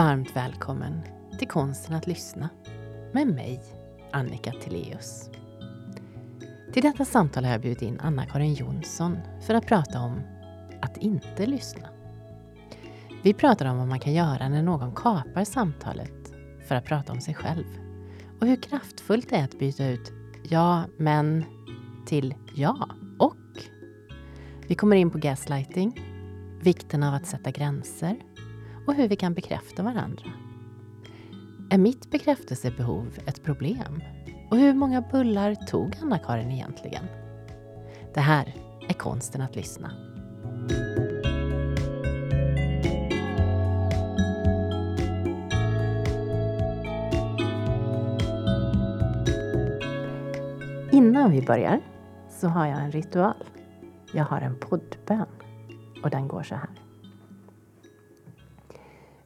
Varmt välkommen till Konsten att lyssna med mig, Annika Tilléus. Till detta samtal har jag bjudit in Anna-Karin Jonsson för att prata om att inte lyssna. Vi pratar om vad man kan göra när någon kapar samtalet för att prata om sig själv och hur kraftfullt det är att byta ut ja, men till ja och. Vi kommer in på gaslighting, vikten av att sätta gränser och hur vi kan bekräfta varandra. Är mitt bekräftelsebehov ett problem? Och hur många bullar tog Anna-Karin egentligen? Det här är konsten att lyssna. Innan vi börjar så har jag en ritual. Jag har en poddbön och den går så här.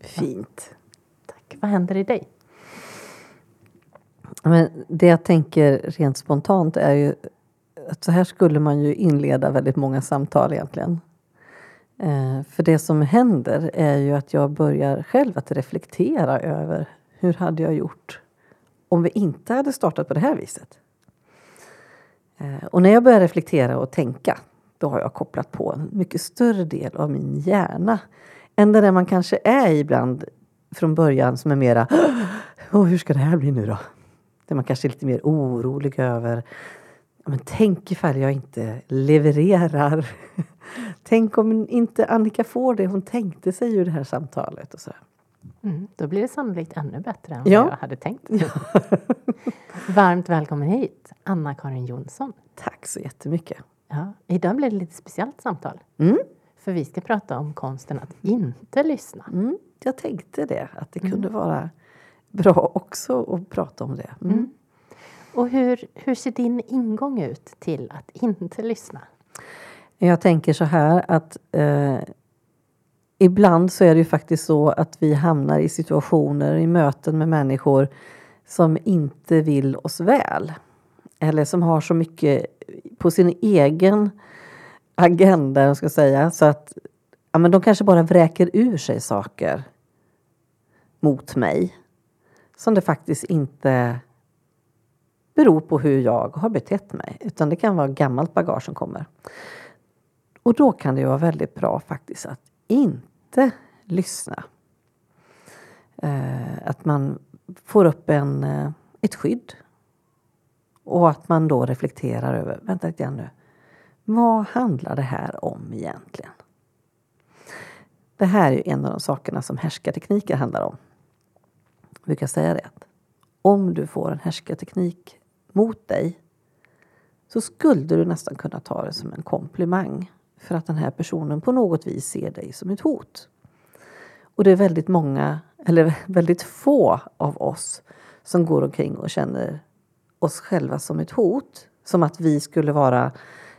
Fint. Tack. Vad händer i dig? Men det jag tänker rent spontant är ju att så här skulle man ju inleda väldigt många samtal egentligen. Eh, för det som händer är ju att jag börjar själv att reflektera över hur hade jag gjort om vi inte hade startat på det här viset? Eh, och när jag börjar reflektera och tänka då har jag kopplat på en mycket större del av min hjärna än det man kanske är ibland från början som är mera oh, hur ska det här bli nu då? Där man kanske är lite mer orolig över men tänk ifall jag inte levererar. tänk om inte Annika får det hon tänkte sig ur det här samtalet. Och så. Mm, då blir det sannolikt ännu bättre än Ja. vad jag hade tänkt. Varmt välkommen hit, Anna-Karin Jonsson. Tack så jättemycket. Ja, idag blir det lite speciellt samtal. Mm. För vi ska prata om konsten att inte lyssna. Mm. Jag tänkte det, att det kunde vara bra också att prata om det. Mm. Mm. Och hur, hur ser din ingång ut till att inte lyssna? Jag tänker så här att eh, ibland så är det ju faktiskt så att vi hamnar i situationer, i möten med människor som inte vill oss väl. Eller som har så mycket på sin egen agenda, jag ska säga, så att ja, men de kanske bara vräker ur sig saker mot mig som det faktiskt inte beror på hur jag har betett mig, utan det kan vara gammalt bagage som kommer. Och då kan det ju vara väldigt bra faktiskt att inte lyssna. Eh, att man får upp en, eh, ett skydd. Och att man då reflekterar över, vänta lite grann nu. Vad handlar det här om egentligen? Det här är ju en av de sakerna som härskartekniker handlar om. Jag brukar säga det att om du får en härskarteknik mot dig så skulle du nästan kunna ta det som en komplimang för att den här personen på något vis ser dig som ett hot. Och det är väldigt många, eller väldigt få av oss som går omkring och känner oss själva som ett hot. Som att vi skulle vara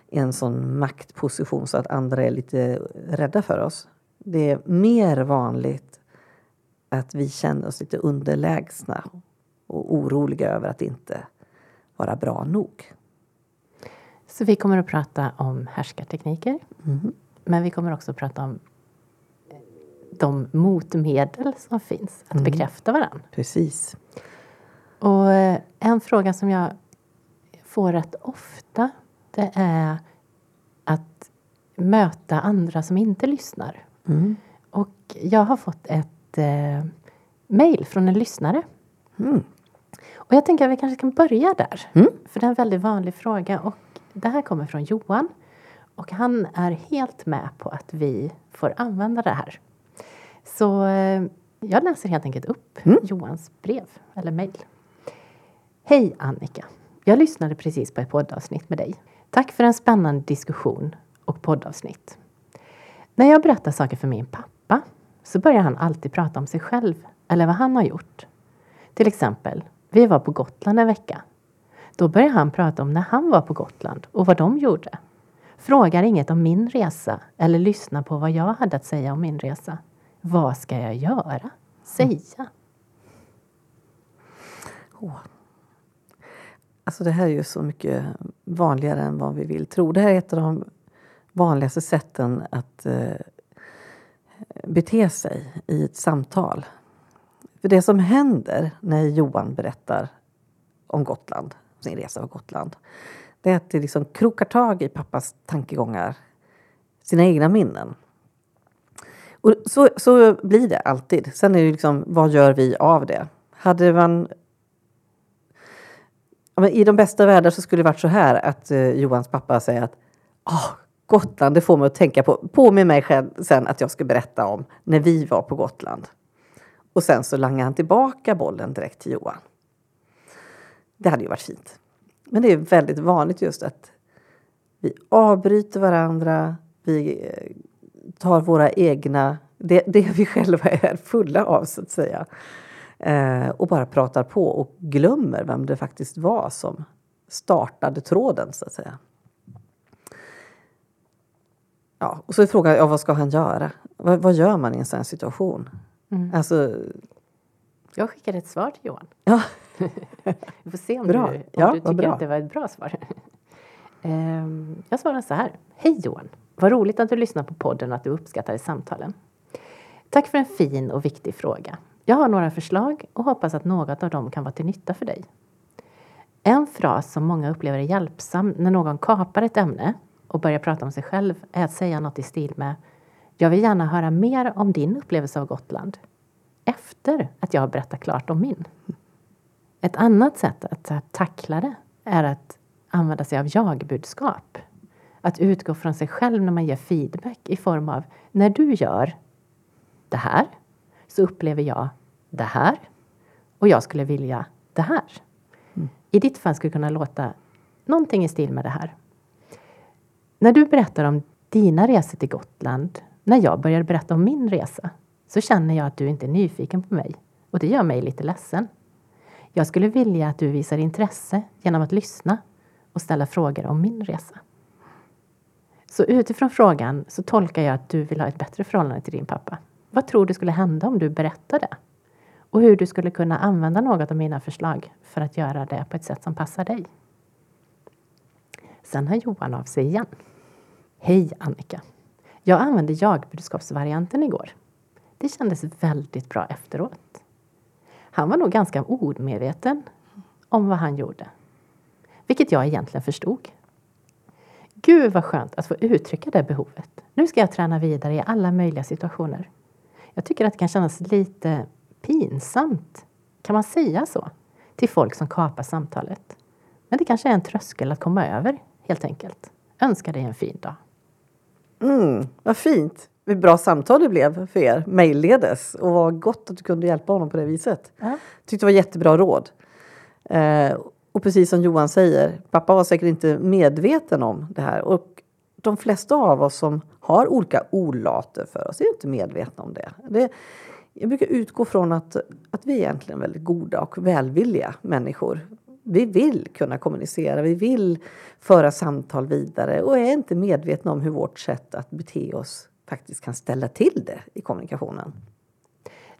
i en sån maktposition så att andra är lite rädda för oss. Det är mer vanligt att vi känner oss lite underlägsna och oroliga över att inte vara bra nog. Så vi kommer att prata om härskartekniker. Mhm. Men vi kommer också att prata om de motmedel som finns att Mm. bekräfta varandra. Precis. Och eh, en fråga som jag får rätt ofta det är att möta andra som inte lyssnar. Mm. Och jag har fått ett eh, mejl från en lyssnare. Mm. Och jag tänker att vi kanske kan börja där. Mm. För det är en väldigt vanlig fråga. Och det här kommer från Johan. Och han är helt med på att vi får använda det här. Så eh, jag läser helt enkelt upp Mm. Johans brev eller mejl. Hej Annika! Jag lyssnade precis på ett poddavsnitt med dig. Tack för en spännande diskussion och poddavsnitt. När jag berättar saker för min pappa så börjar han alltid prata om sig själv eller vad han har gjort. Till exempel, vi var på Gotland en vecka. Då börjar han prata om när han var på Gotland och vad de gjorde. Frågar inget om min resa eller lyssnar på vad jag hade att säga om min resa. Vad ska jag göra? Säga? Oh. Alltså det här är ju så mycket vanligare än vad vi vill tro. Det här är ett av de vanligaste sätten att eh, bete sig i ett samtal. För det som händer när Johan berättar om Gotland, sin resa på Gotland, det är att det liksom krokar tag i pappas tankegångar, sina egna minnen. Och så, så blir det alltid. Sen är det liksom, vad gör vi av det? Hade man... I de bästa världar så skulle det varit så här att eh, Johans pappa säger att oh, Gotland, det får mig att tänka på, påminn mig själv sen att jag ska berätta om när vi var på Gotland. Och sen så langar han tillbaka bollen direkt till Johan. Det hade ju varit fint. Men det är väldigt vanligt just att vi avbryter varandra, vi eh, tar våra egna, det, det vi själva är fulla av så att säga. Eh, och bara pratar på och glömmer vem det faktiskt var som startade tråden så att säga. Ja, och så är frågan, ja, vad ska han göra? Vad, vad gör man i en sån situation? Mm. Alltså, jag skickar ett svar till Johan. Ja. Vi får se om bra. du, om ja, du tycker bra. att det var ett bra svar. um, jag svarar så här. Hej Johan! Vad roligt att du lyssnar på podden och att du uppskattade samtalen. Tack för en fin och viktig fråga. Jag har några förslag och hoppas att något av dem kan vara till nytta för dig. En fras som många upplever är hjälpsam när någon kapar ett ämne och börjar prata om sig själv är att säga något i stil med Jag vill gärna höra mer om din upplevelse av Gotland efter att jag har berättat klart om min. Ett annat sätt att tackla det är att använda sig av jag-budskap. Att utgå från sig själv när man ger feedback i form av när du gör det här så upplever jag det här och jag skulle vilja det här. Mm. I ditt fall skulle det kunna låta någonting i stil med det här. När du berättar om dina resor till Gotland, när jag börjar berätta om min resa, så känner jag att du inte är nyfiken på mig. Och det gör mig lite ledsen. Jag skulle vilja att du visar intresse genom att lyssna och ställa frågor om min resa. Så utifrån frågan så tolkar jag att du vill ha ett bättre förhållande till din pappa. Vad tror du skulle hända om du berättade? Och hur du skulle kunna använda något av mina förslag för att göra det på ett sätt som passar dig. Sen hör Johan av sig igen. Hej Annika! Jag använde jag-budskapsvarianten igår. Det kändes väldigt bra efteråt. Han var nog ganska omedveten om vad han gjorde. Vilket jag egentligen förstod. Gud vad skönt att få uttrycka det behovet. Nu ska jag träna vidare i alla möjliga situationer. Jag tycker att det kan kännas lite pinsamt. Kan man säga så? Till folk som kapar samtalet. Men det kanske är en tröskel att komma över, helt enkelt. Önskar dig en fin dag. Mm, vad fint. Vilket bra samtal det blev för er, mejlledes. Och vad gott att du kunde hjälpa honom på det viset. Ja. tyckte det var jättebra råd. Eh, och precis som Johan säger, pappa var säkert inte medveten om det här. Och de flesta av oss som har olika olater för oss är inte medvetna om det. det jag brukar utgå från att, att vi är egentligen väldigt goda och välvilliga människor. Vi vill kunna kommunicera, vi vill föra samtal vidare och är inte medvetna om hur vårt sätt att bete oss faktiskt kan ställa till det i kommunikationen.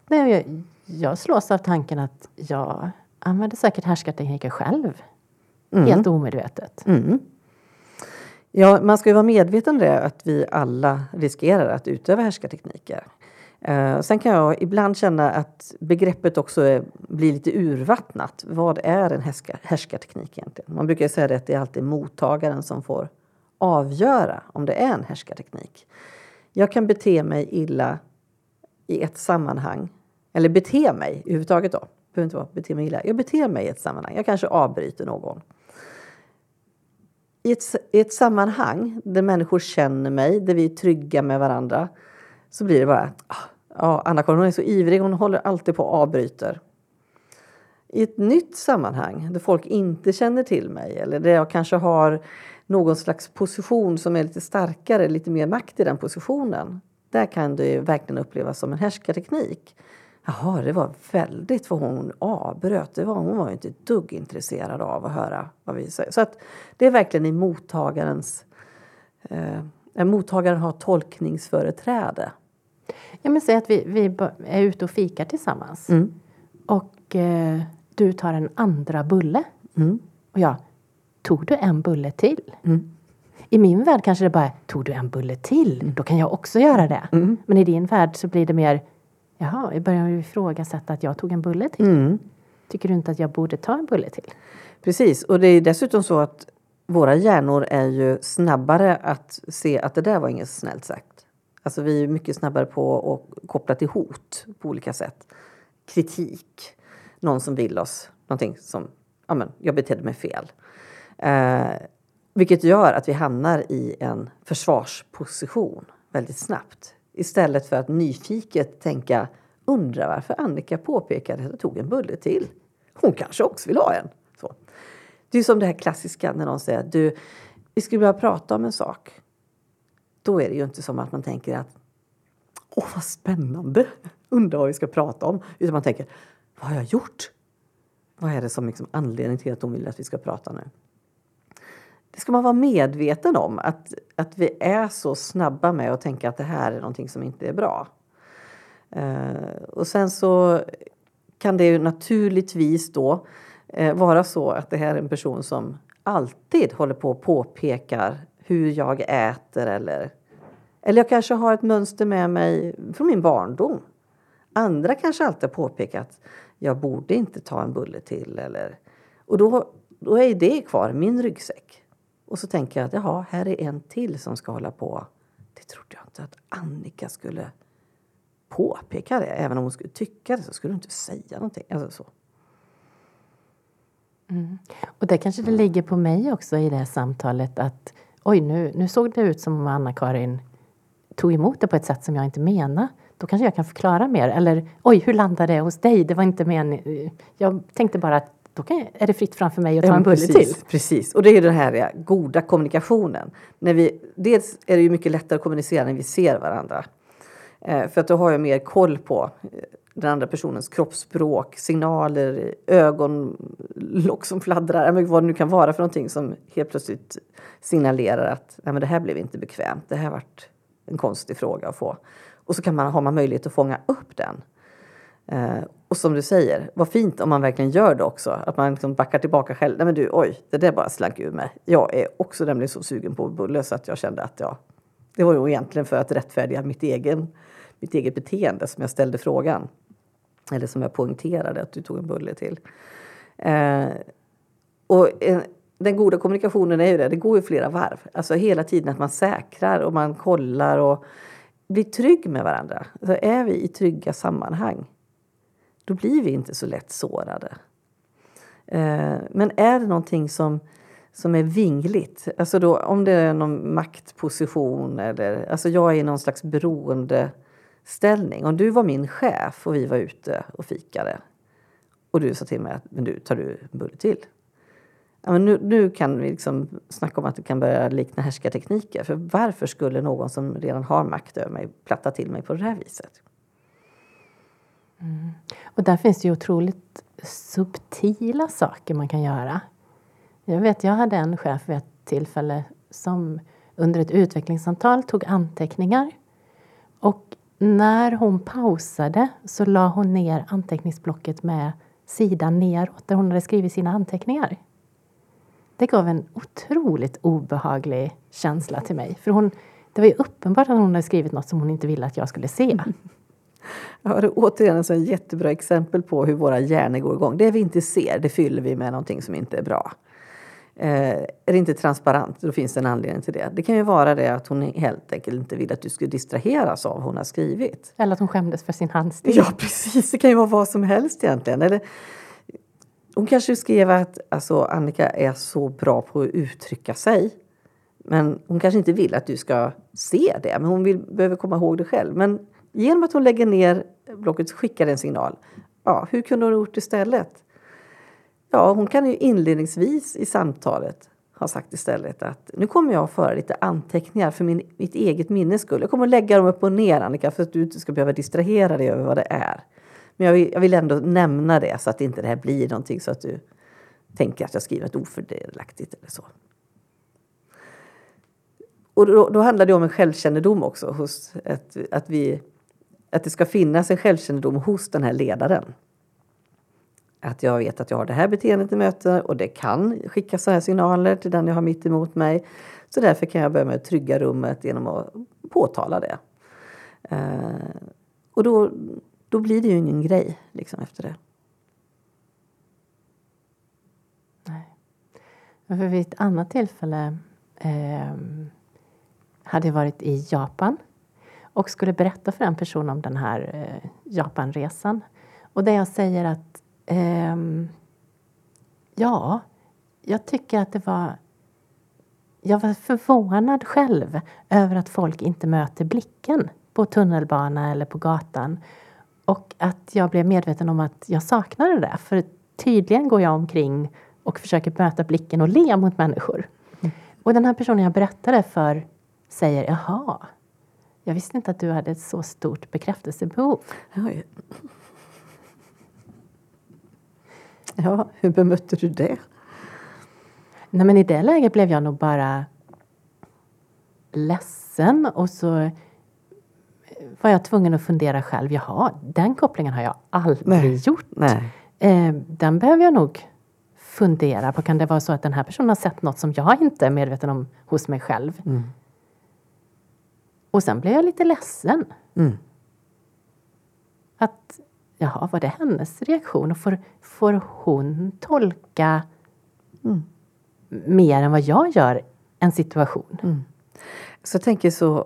Nej, jag, jag slås av tanken att jag använder säkert härskartekniker själv. Mm. Helt omedvetet. Mm. Ja, man ska ju vara medveten om det, att vi alla riskerar att utöva härskartekniker. Eh, sen kan jag ibland känna att begreppet också är, blir lite urvattnat. Vad är en härska, härskarteknik egentligen? Man brukar säga det att det är alltid mottagaren som får avgöra om det är en härskarteknik. Jag kan bete mig illa i ett sammanhang. Eller bete mig överhuvudtaget då. Behöver inte vara bete mig illa. Jag beter mig i ett sammanhang. Jag kanske avbryter någon. I ett, I ett sammanhang där människor känner mig, där vi är trygga med varandra. Så blir det bara, ah, ja, Anna-Karin är så ivrig, hon håller alltid på och avbryter. I ett nytt sammanhang där folk inte känner till mig eller där jag kanske har någon slags position som är lite starkare, lite mer makt i den positionen. där kan det verkligen upplevas som en härskarteknik. Jaha, det var väldigt vad hon avbröt. Det var, hon var inte ett dugg intresserad av att höra vad vi säger. Så att det är verkligen i mottagarens... Eh, mottagaren har tolkningsföreträde. Ja, men säg att vi, vi är ute och fikar tillsammans. Mm. Och eh, du tar en andra bulle. Mm. Och jag, tog du en bulle till? Mm. I min värld kanske det bara är, tog du en bulle till? Då kan jag också göra det. Mm. Men i din värld så blir det mer, jaha, jag börjar ifrågasätta att jag tog en bulle till. Mm. Tycker du inte att jag borde ta en bulle till? Precis, och det är dessutom så att våra hjärnor är ju snabbare att se att det där var inget snällt sagt. Alltså vi är mycket snabbare på att koppla till hot på olika sätt. Kritik, någon som vill oss någonting som, ja men jag betedde mig fel. Eh, vilket gör att vi hamnar i en försvarsposition väldigt snabbt. Istället för att nyfiket tänka, undra varför Annika påpekade att jag tog en bulle till. Hon kanske också vill ha en. Så. Det är som det här klassiska när någon säger du, vi skulle börja prata om en sak. Då är det ju inte som att man tänker att åh vad spännande, undrar vad vi ska prata om. Utan man tänker, vad har jag gjort? Vad är det som liksom anledning till att hon vill att vi ska prata nu? Det ska man vara medveten om, att, att vi är så snabba med att tänka att det här är någonting som inte är bra. Eh, och sen så kan det ju naturligtvis då eh, vara så att det här är en person som alltid håller på och påpekar hur jag äter eller eller jag kanske har ett mönster med mig från min barndom. Andra kanske alltid har påpekat jag borde inte ta en bulle till. Eller, och då, då är det kvar, i min ryggsäck. Och så tänker jag att jaha, här är en till som ska hålla på. Det trodde jag inte att Annika skulle påpeka det. Även om hon skulle tycka det så skulle hon inte säga någonting. Alltså så. Mm. Och det kanske det ligger på mig också i det här samtalet att oj, nu, nu såg det ut som om Anna-Karin tog emot det på ett sätt som jag inte menar. Då kanske jag kan förklara mer. Eller oj, hur landade det hos dig? Det var inte meningen. Jag tänkte bara att då kan är det fritt framför mig att ta en bulle precis, till. Precis, och det är den här goda kommunikationen. När vi, dels är det ju mycket lättare att kommunicera när vi ser varandra. Eh, för att då har jag mer koll på eh, den andra personens kroppsspråk, signaler, ögonlock som fladdrar, vad det nu kan vara för någonting som helt plötsligt signalerar att Nej, men det här blev inte bekvämt, det här vart en konstig fråga att få. Och så kan man, har man möjlighet att fånga upp den. Eh, och som du säger, vad fint om man verkligen gör det också. Att man liksom backar tillbaka själv. Nej men du, oj, det där bara slank ur mig. Jag är också nämligen så sugen på bulle så att jag kände att jag... Det var ju egentligen för att rättfärdiga mitt, egen, mitt eget beteende som jag ställde frågan. Eller som jag poängterade att du tog en bulle till. Eh, och en, den goda kommunikationen är ju det, det går ju flera varv. Alltså hela tiden att man säkrar och man kollar och blir trygg med varandra. Så är vi i trygga sammanhang, då blir vi inte så lätt sårade. Eh, men är det någonting som, som är vingligt, alltså då, om det är någon maktposition eller alltså jag är i någon slags beroendeställning. Om du var min chef och vi var ute och fikade och du sa till mig att men du, tar du en bulle till? ja, men nu, nu kan vi liksom snacka om att det kan börja likna härskartekniker. För varför skulle någon som redan har makt över mig platta till mig på det här viset? Mm. Och där finns det ju otroligt subtila saker man kan göra. Jag vet, jag hade en chef vid ett tillfälle som under ett utvecklingssamtal tog anteckningar. Och när hon pausade så la hon ner anteckningsblocket med sidan neråt där hon hade skrivit sina anteckningar. Det gav en otroligt obehaglig känsla till mig. För hon, det var ju uppenbart att hon hade skrivit något som hon inte ville att jag skulle se. Ja, det är återigen ett jättebra exempel på hur våra hjärnor går igång. Det vi inte ser, det fyller vi med någonting som inte är bra. Eh, är det inte transparent, då finns det en anledning till det. Det kan ju vara det att hon helt enkelt inte vill att du ska distraheras av vad hon har skrivit. Eller att hon skämdes för sin handstil. Ja, precis. Det kan ju vara vad som helst egentligen. Eller, hon kanske skrev att alltså, Annika är så bra på att uttrycka sig. Men hon kanske inte vill att du ska se det, men hon vill, behöver komma ihåg det själv. Men genom att hon lägger ner blocket skickar det en signal. Ja, hur kunde hon ha gjort istället? Ja, hon kan ju inledningsvis i samtalet ha sagt istället att nu kommer jag att föra lite anteckningar för min, mitt eget minnes skull. Jag kommer att lägga dem upp och ner Annika för att du inte ska behöva distrahera dig över vad det är. Men jag vill, jag vill ändå nämna det så att inte det här blir någonting så att du tänker att jag skriver ett ofördelaktigt eller så. Och då, då handlar det om en självkännedom också. Hos ett, att, vi, att det ska finnas en självkännedom hos den här ledaren. Att jag vet att jag har det här beteendet i möte och det kan skicka så här signaler till den jag har mitt emot mig. Så därför kan jag börja med att trygga rummet genom att påtala det. Eh, och då, då blir det ju ingen grej liksom efter det. Nej. För vid ett annat tillfälle eh, hade jag varit i Japan och skulle berätta för en person om den här eh, Japanresan. Och där jag säger att eh, ja, jag tycker att det var jag var förvånad själv över att folk inte möter blicken på tunnelbana eller på gatan. Och att jag blev medveten om att jag saknade det. För tydligen går jag omkring och försöker möta blicken och le mot människor. Mm. Och den här personen jag berättade för säger jaha, jag visste inte att du hade ett så stort bekräftelsebehov. Oj. Ja, hur bemötte du det? Nej, men I det läget blev jag nog bara ledsen och så var jag tvungen att fundera själv. Jaha, den kopplingen har jag aldrig Nej. gjort. Nej. Eh, den behöver jag nog fundera på. Kan det vara så att den här personen har sett något som jag inte är medveten om hos mig själv? Mm. Och sen blev jag lite ledsen. Mm. Att, jaha, var det hennes reaktion? Och får, får hon tolka mm. mer än vad jag gör en situation? Mm. Så jag tänker så,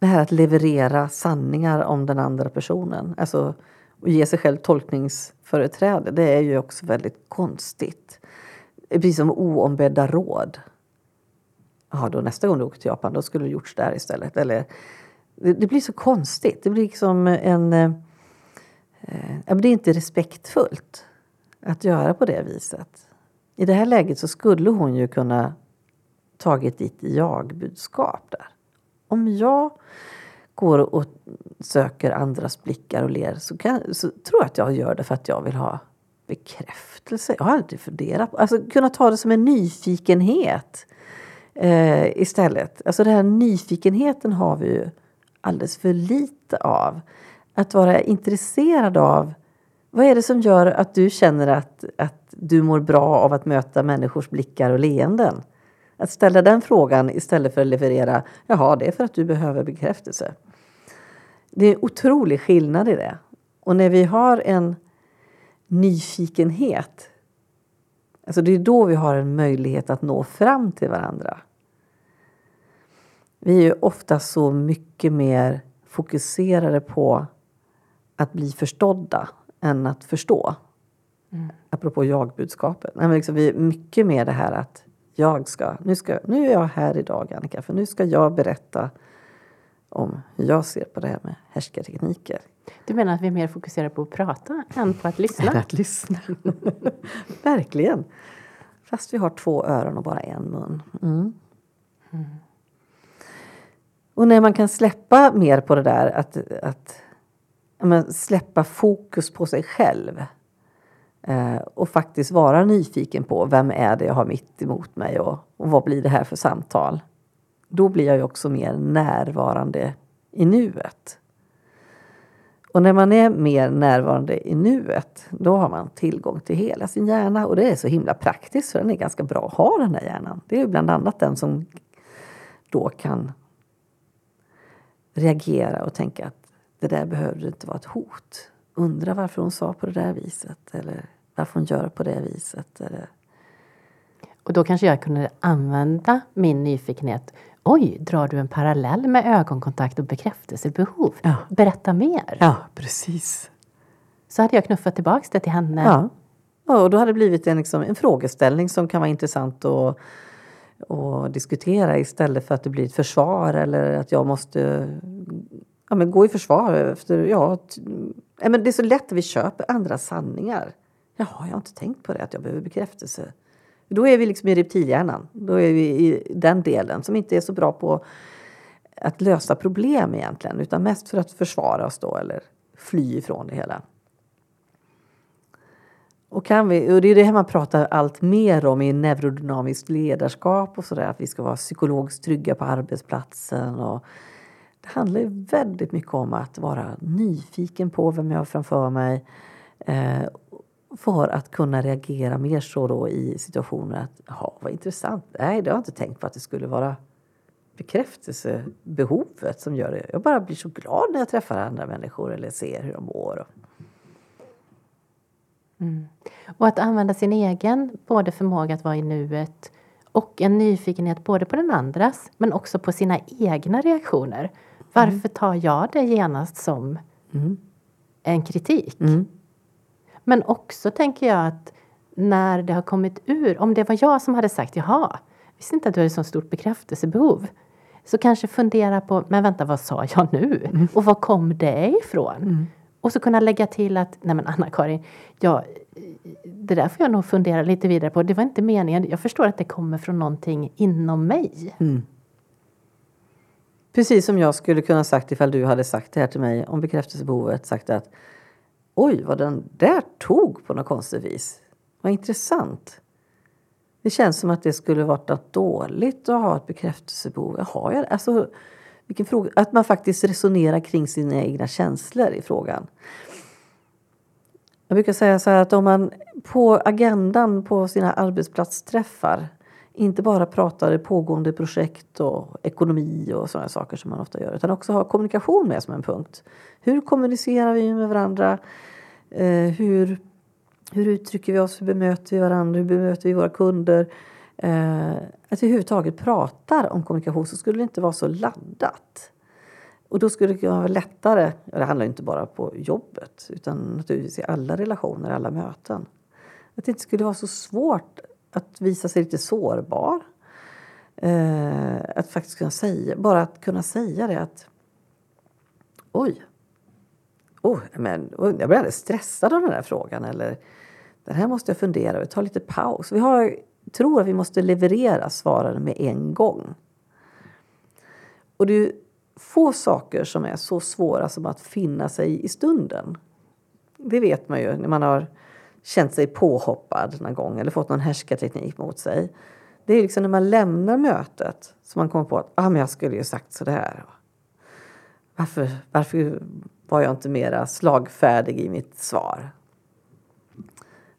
det här att leverera sanningar om den andra personen. Alltså och ge sig själv tolkningsföreträde. Det är ju också väldigt konstigt. Precis som oombedda råd ja, då nästa gång du åker till Japan då skulle det gjorts där istället. Eller, det, det blir så konstigt. Det blir liksom en... Eh, eh, det är inte respektfullt att göra på det viset. I det här läget så skulle hon ju kunna tagit ditt jag-budskap där. Om jag går och söker andras blickar och ler så, kan, så tror jag att jag gör det för att jag vill ha bekräftelse. Jag har aldrig funderat på... Alltså kunna ta det som en nyfikenhet eh, istället. Alltså den här nyfikenheten har vi ju alldeles för lite av. Att vara intresserad av vad är det som gör att du känner att, att du mår bra av att möta människors blickar och leenden? Att ställa den frågan istället för att leverera jaha, det är för att du behöver bekräftelse. Det är en otrolig skillnad i det. Och när vi har en nyfikenhet Alltså det är då vi har en möjlighet att nå fram till varandra. Vi är ju ofta så mycket mer fokuserade på att bli förstådda än att förstå. Mm. Apropå jag-budskapet. liksom, vi är mycket mer det här att jag ska nu, ska, nu är jag här idag Annika, för nu ska jag berätta om hur jag ser på det här med härskartekniker. Du menar att vi är mer fokuserade på att prata än på att lyssna? Än att lyssna. Verkligen. Fast vi har två öron och bara en mun. Mm. Mm. Och när man kan släppa mer på det där, att, att men, släppa fokus på sig själv eh, och faktiskt vara nyfiken på vem är det jag har mitt emot mig och, och vad blir det här för samtal? Då blir jag ju också mer närvarande i nuet. Och när man är mer närvarande i nuet, då har man tillgång till hela sin hjärna. Och det är så himla praktiskt, för den är ganska bra att ha den här hjärnan. Det är ju bland annat den som då kan reagera och tänka att det där behövde inte vara ett hot. Undra varför hon sa på det där viset eller varför hon gör på det viset. Eller... Och då kanske jag kunde använda min nyfikenhet. Oj, drar du en parallell med ögonkontakt och bekräftelsebehov? Ja. Berätta mer. Ja, precis. Så hade jag knuffat tillbaka det till henne. Ja, ja och då hade det blivit en, liksom, en frågeställning som kan vara intressant att och diskutera istället för att det blir ett försvar eller att jag måste ja, men gå i försvar. Efter, ja, ja, men det är så lätt att vi köper andra sanningar. Jaha, jag har inte tänkt på det, att jag behöver bekräftelse. Då är vi liksom i reptilhjärnan. Då är vi i den delen som inte är så bra på att lösa problem egentligen utan mest för att försvara oss då eller fly ifrån det hela. Och, kan vi, och det är det här man pratar allt mer om i neurodynamiskt ledarskap och sådär, att vi ska vara psykologiskt trygga på arbetsplatsen. Och det handlar ju väldigt mycket om att vara nyfiken på vem jag har framför mig eh, för att kunna reagera mer så då i situationer att, ja vad intressant, nej det har jag inte tänkt på att det skulle vara bekräftelsebehovet som gör det. Jag bara blir så glad när jag träffar andra människor eller ser hur de mår. Mm. Och att använda sin egen både förmåga att vara i nuet och en nyfikenhet både på den andras men också på sina egna reaktioner. Varför mm. tar jag det genast som mm. en kritik? Mm. Men också tänker jag att när det har kommit ur, om det var jag som hade sagt jaha, visste inte att du hade så stort bekräftelsebehov. Så kanske fundera på, men vänta vad sa jag nu? Mm. Och var kom det ifrån? Och så kunna lägga till att, nej men Anna-Karin, ja, det där får jag nog fundera lite vidare på. Det var inte meningen. Jag förstår att det kommer från någonting inom mig. Mm. Precis som jag skulle kunna sagt ifall du hade sagt det här till mig om bekräftelsebehovet. Sagt att oj, vad den där tog på något konstigt vis. Vad intressant. Det känns som att det skulle varit något dåligt att ha ett bekräftelsebehov. Har jag alltså, vilken fråga, Att man faktiskt resonerar kring sina egna känslor i frågan. Jag brukar säga så här att om man på agendan på sina arbetsplatsträffar inte bara pratar pågående projekt och ekonomi och sådana saker som man ofta gör utan också har kommunikation med som en punkt. Hur kommunicerar vi med varandra? Eh, hur, hur uttrycker vi oss? Hur bemöter vi varandra? Hur bemöter vi våra kunder? Eh, att vi överhuvudtaget pratar om kommunikation så skulle det inte vara så laddat. Och då skulle det vara lättare, och det handlar inte bara på jobbet utan naturligtvis i alla relationer, alla möten. Att det inte skulle vara så svårt att visa sig lite sårbar. Eh, att faktiskt kunna säga, bara att kunna säga det att oj, oh, men, jag blir alldeles stressad av den här frågan eller den här måste jag fundera över, ta lite paus. Vi har, tror att vi måste leverera svaren med en gång. Och det är få saker som är så svåra som att finna sig i stunden. Det vet man ju när man har känt sig påhoppad någon gång eller fått någon härskarteknik mot sig. Det är liksom när man lämnar mötet som man kommer på att ah, men jag skulle ju sagt sådär. Varför, varför var jag inte mera slagfärdig i mitt svar?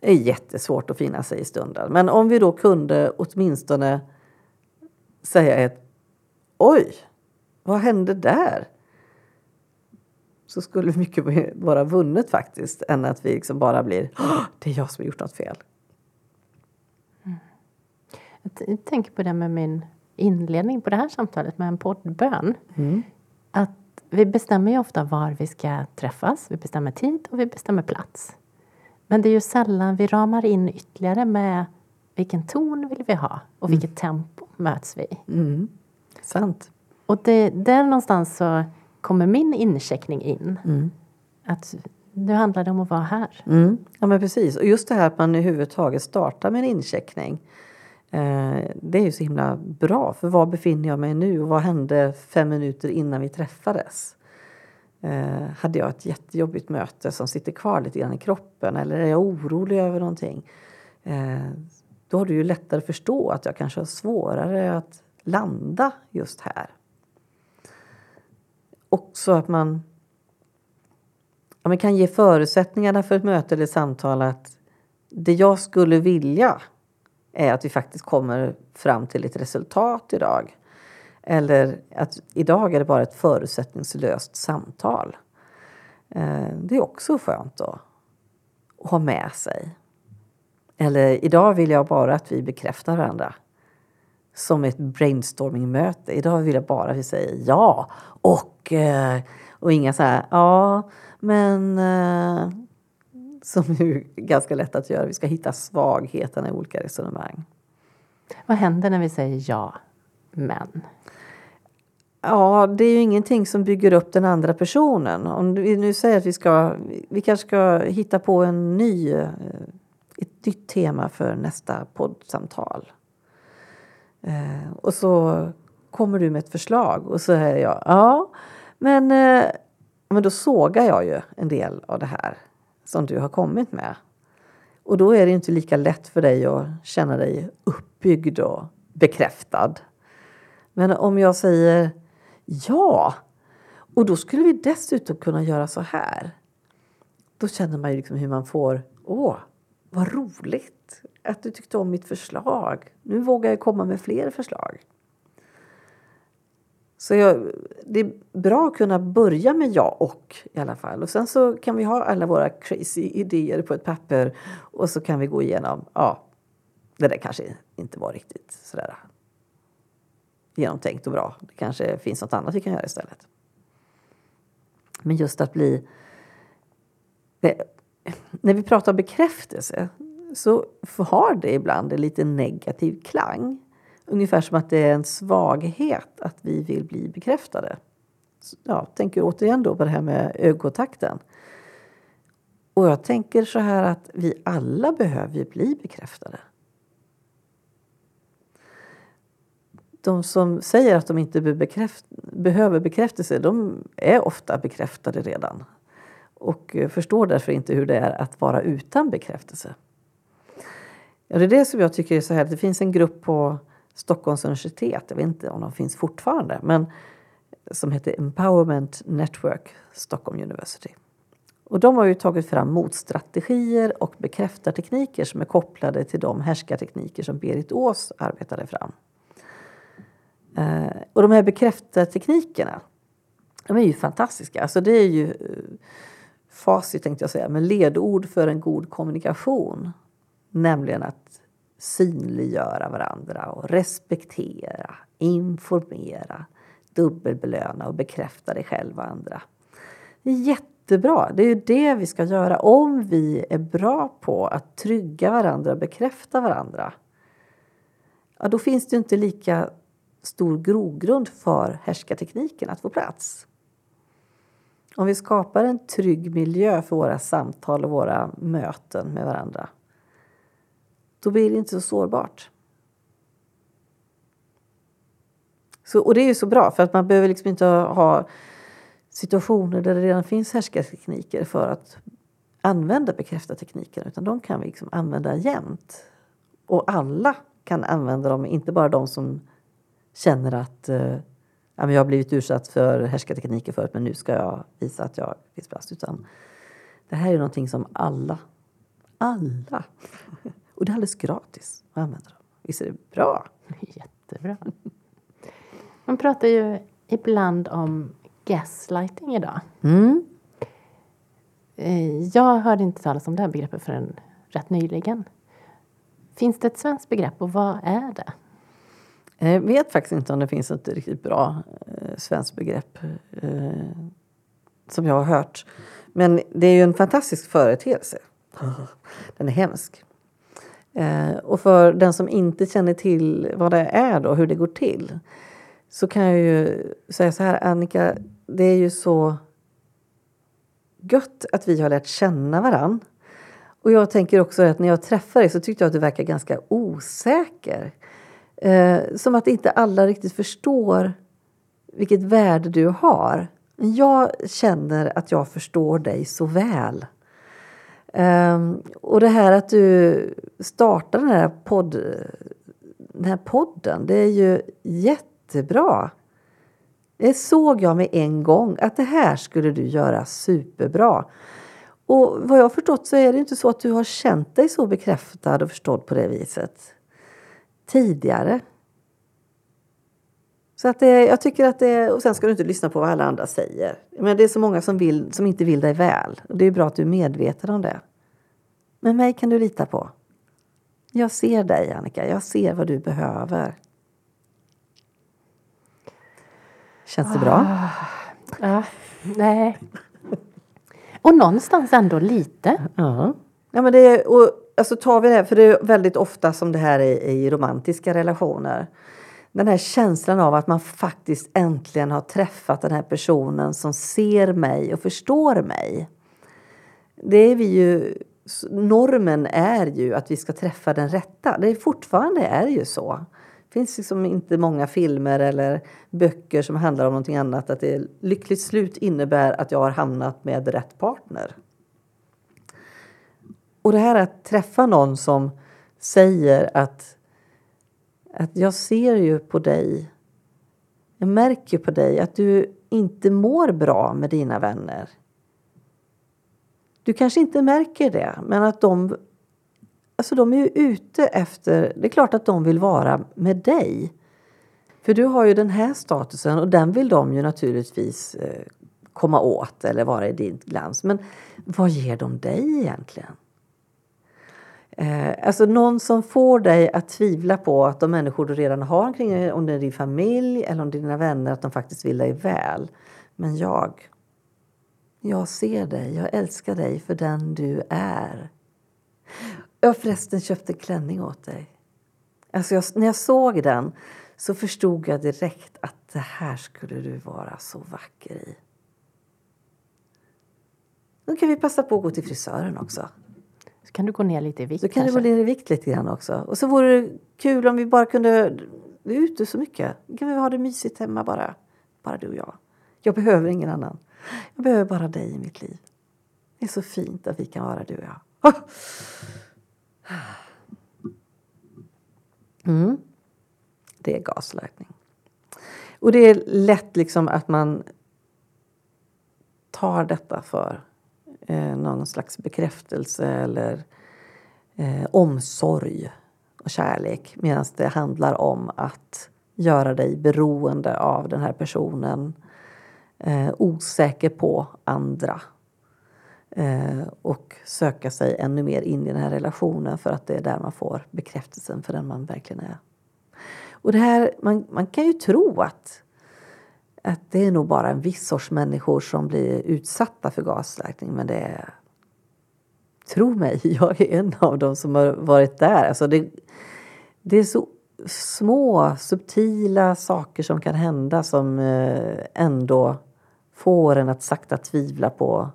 Är jättesvårt att finna sig i stunden. Men om vi då kunde åtminstone säga ett Oj, vad hände där? Så skulle mycket vara vunnet faktiskt än att vi liksom bara blir det är jag som har gjort något fel. Mm. Jag tänker på det med min inledning på det här samtalet med en poddbön. Mm. Att vi bestämmer ju ofta var vi ska träffas. Vi bestämmer tid och vi bestämmer plats. Men det är ju sällan vi ramar in ytterligare med vilken ton vill vi ha och mm. vilket mm. tempo möts vi mm. Sant. Och det, där någonstans så kommer min incheckning in. Mm. Att nu handlar det om att vara här. Mm. Ja men precis. Och just det här att man överhuvudtaget startar med en incheckning. Eh, det är ju så himla bra. För var befinner jag mig nu och vad hände fem minuter innan vi träffades? Eh, hade jag ett jättejobbigt möte som sitter kvar lite grann i kroppen eller är jag orolig över någonting? Eh, då har du ju lättare att förstå att jag kanske har svårare att landa just här också att man, ja, man kan ge förutsättningarna för ett möte eller ett samtal att det jag skulle vilja är att vi faktiskt kommer fram till ett resultat idag. Eller att idag är det bara ett förutsättningslöst samtal. Eh, det är också skönt att ha med sig. Eller idag vill jag bara att vi bekräftar varandra som ett brainstormingmöte. Idag vill jag bara att vi säger ja och, eh, och inga så här ja, men eh, som är ganska lätt att göra. Vi ska hitta svagheterna i olika resonemang. Vad händer när vi säger ja, men? Ja, det är ju ingenting som bygger upp den andra personen. Om vi nu säger att vi ska, vi kanske ska hitta på en ny, eh, ett nytt tema för nästa poddsamtal. Eh, och så kommer du med ett förslag och så säger jag ja, men, eh, men då sågar jag ju en del av det här som du har kommit med. Och då är det inte lika lätt för dig att känna dig uppbyggd och bekräftad. Men om jag säger ja, och då skulle vi dessutom kunna göra så här. Då känner man ju liksom hur man får, åh, vad roligt att du tyckte om mitt förslag. Nu vågar jag komma med fler förslag. Så jag, det är bra att kunna börja med ja och i alla fall. Och sen så kan vi ha alla våra crazy idéer på ett papper och så kan vi gå igenom, ja, det där kanske inte var riktigt sådär genomtänkt och bra. Det kanske finns något annat vi kan göra istället. Men just att bli... när vi pratar bekräftelse så har det ibland en lite negativ klang. Ungefär som att det är en svaghet att vi vill bli bekräftade. Ja, tänker återigen då på det här med ögonkontakten. Och jag tänker så här att vi alla behöver bli bekräftade. De som säger att de inte bekräft behöver bekräftelse, de är ofta bekräftade redan. Och eh, förstår därför inte hur det är att vara utan bekräftelse. Ja, det är det som jag tycker är så här. Det finns en grupp på Stockholms universitet, jag vet inte om de finns fortfarande, men som heter Empowerment Network Stockholm University. Och de har ju tagit fram motstrategier och bekräftartekniker som är kopplade till de härskartekniker som Berit Ås arbetade fram. Eh, och de här bekräftarteknikerna, de är ju fantastiska. Alltså det är ju eh, facit tänkte jag säga, men ledord för en god kommunikation. Nämligen att synliggöra varandra och respektera, informera, dubbelbelöna och bekräfta dig själv och andra. Det är jättebra. Det är ju det vi ska göra. Om vi är bra på att trygga varandra och bekräfta varandra ja, då finns det inte lika stor grogrund för härskartekniken att få plats. Om vi skapar en trygg miljö för våra samtal och våra möten med varandra då blir det inte så sårbart. Så, och det är ju så bra för att man behöver liksom inte ha situationer där det redan finns härskartekniker för att använda bekräftartekniken utan de kan vi liksom använda jämt. Och alla kan använda dem, inte bara de som känner att eh, ja, jag har blivit utsatt för härskartekniker förut men nu ska jag visa att jag finns plats. Utan det här är någonting som alla, alla och det är alldeles gratis att använda dem. Visst är det bra? Jättebra. Man pratar ju ibland om gaslighting idag. Mm. Eh, jag hörde inte talas om det här begreppet förrän rätt nyligen. Finns det ett svenskt begrepp och vad är det? Jag vet faktiskt inte om det finns ett riktigt bra eh, svenskt begrepp eh, som jag har hört. Men det är ju en fantastisk företeelse. Den är hemsk. Eh, och för den som inte känner till vad det är då, hur det går till, så kan jag ju säga så här, Annika, det är ju så gött att vi har lärt känna varann. Och jag tänker också att när jag träffar dig så tyckte jag att du verkar ganska osäker. Eh, som att inte alla riktigt förstår vilket värde du har. Jag känner att jag förstår dig så väl. Eh, och det här att du startar den här, podd, den här podden, det är ju jättebra. Det såg jag med en gång att det här skulle du göra superbra. Och vad jag har förstått så är det inte så att du har känt dig så bekräftad och förstådd på det viset tidigare. Så att det, jag tycker att det, och sen ska du inte lyssna på vad alla andra säger. Men det är så många som, vill, som inte vill dig väl. Och det är bra att du är medveten om det. Men mig kan du lita på. Jag ser dig Annika, jag ser vad du behöver. Känns det bra? Ah, ja, nej. Och någonstans ändå lite. Ja. ja men det är, och, alltså tar vi det, för det är väldigt ofta som det här är i romantiska relationer den här känslan av att man faktiskt äntligen har träffat den här personen som ser mig och förstår mig. Det är vi ju normen är ju att vi ska träffa den rätta. Det är fortfarande är ju så. Det finns liksom inte många filmer eller böcker som handlar om någonting annat. Att det lyckligt slut innebär att jag har hamnat med rätt partner. Och det här att träffa någon som säger att, att jag ser ju på dig, jag märker på dig att du inte mår bra med dina vänner. Du kanske inte märker det, men att de, alltså de är ju ute efter... Det är klart att de vill vara med dig. För du har ju den här statusen och den vill de ju naturligtvis eh, komma åt eller vara i din glans. Men vad ger de dig egentligen? Eh, alltså någon som får dig att tvivla på att de människor du redan har omkring dig, om det är din familj eller om det är dina vänner, att de faktiskt vill dig väl. Men jag, jag ser dig, jag älskar dig för den du är. Jag har förresten köpt en klänning åt dig. Alltså jag, när jag såg den så förstod jag direkt att det här skulle du vara så vacker i. Nu kan vi passa på att gå till frisören också. Så kan du gå ner lite i vikt. Så kan kanske. du gå ner i vikt lite grann också. Och så vore det kul om vi bara kunde... Vi är ute så mycket. Kan vi ha det mysigt hemma bara? Bara du och jag. Jag behöver ingen annan. Jag behöver bara dig i mitt liv. Det är så fint att vi kan vara du och jag. Mm. Det är gaslightning. Och det är lätt liksom att man tar detta för eh, någon slags bekräftelse eller eh, omsorg och kärlek medan det handlar om att göra dig beroende av den här personen eh, osäker på andra eh, och söka sig ännu mer in i den här relationen för att det är där man får bekräftelsen för den man verkligen är. Och det här, man, man kan ju tro att att det är nog bara en viss sorts människor som blir utsatta för gaslightning. Men det är... Tro mig, jag är en av dem som har varit där. Alltså det, det är så små, subtila saker som kan hända som eh, ändå får en att sakta tvivla på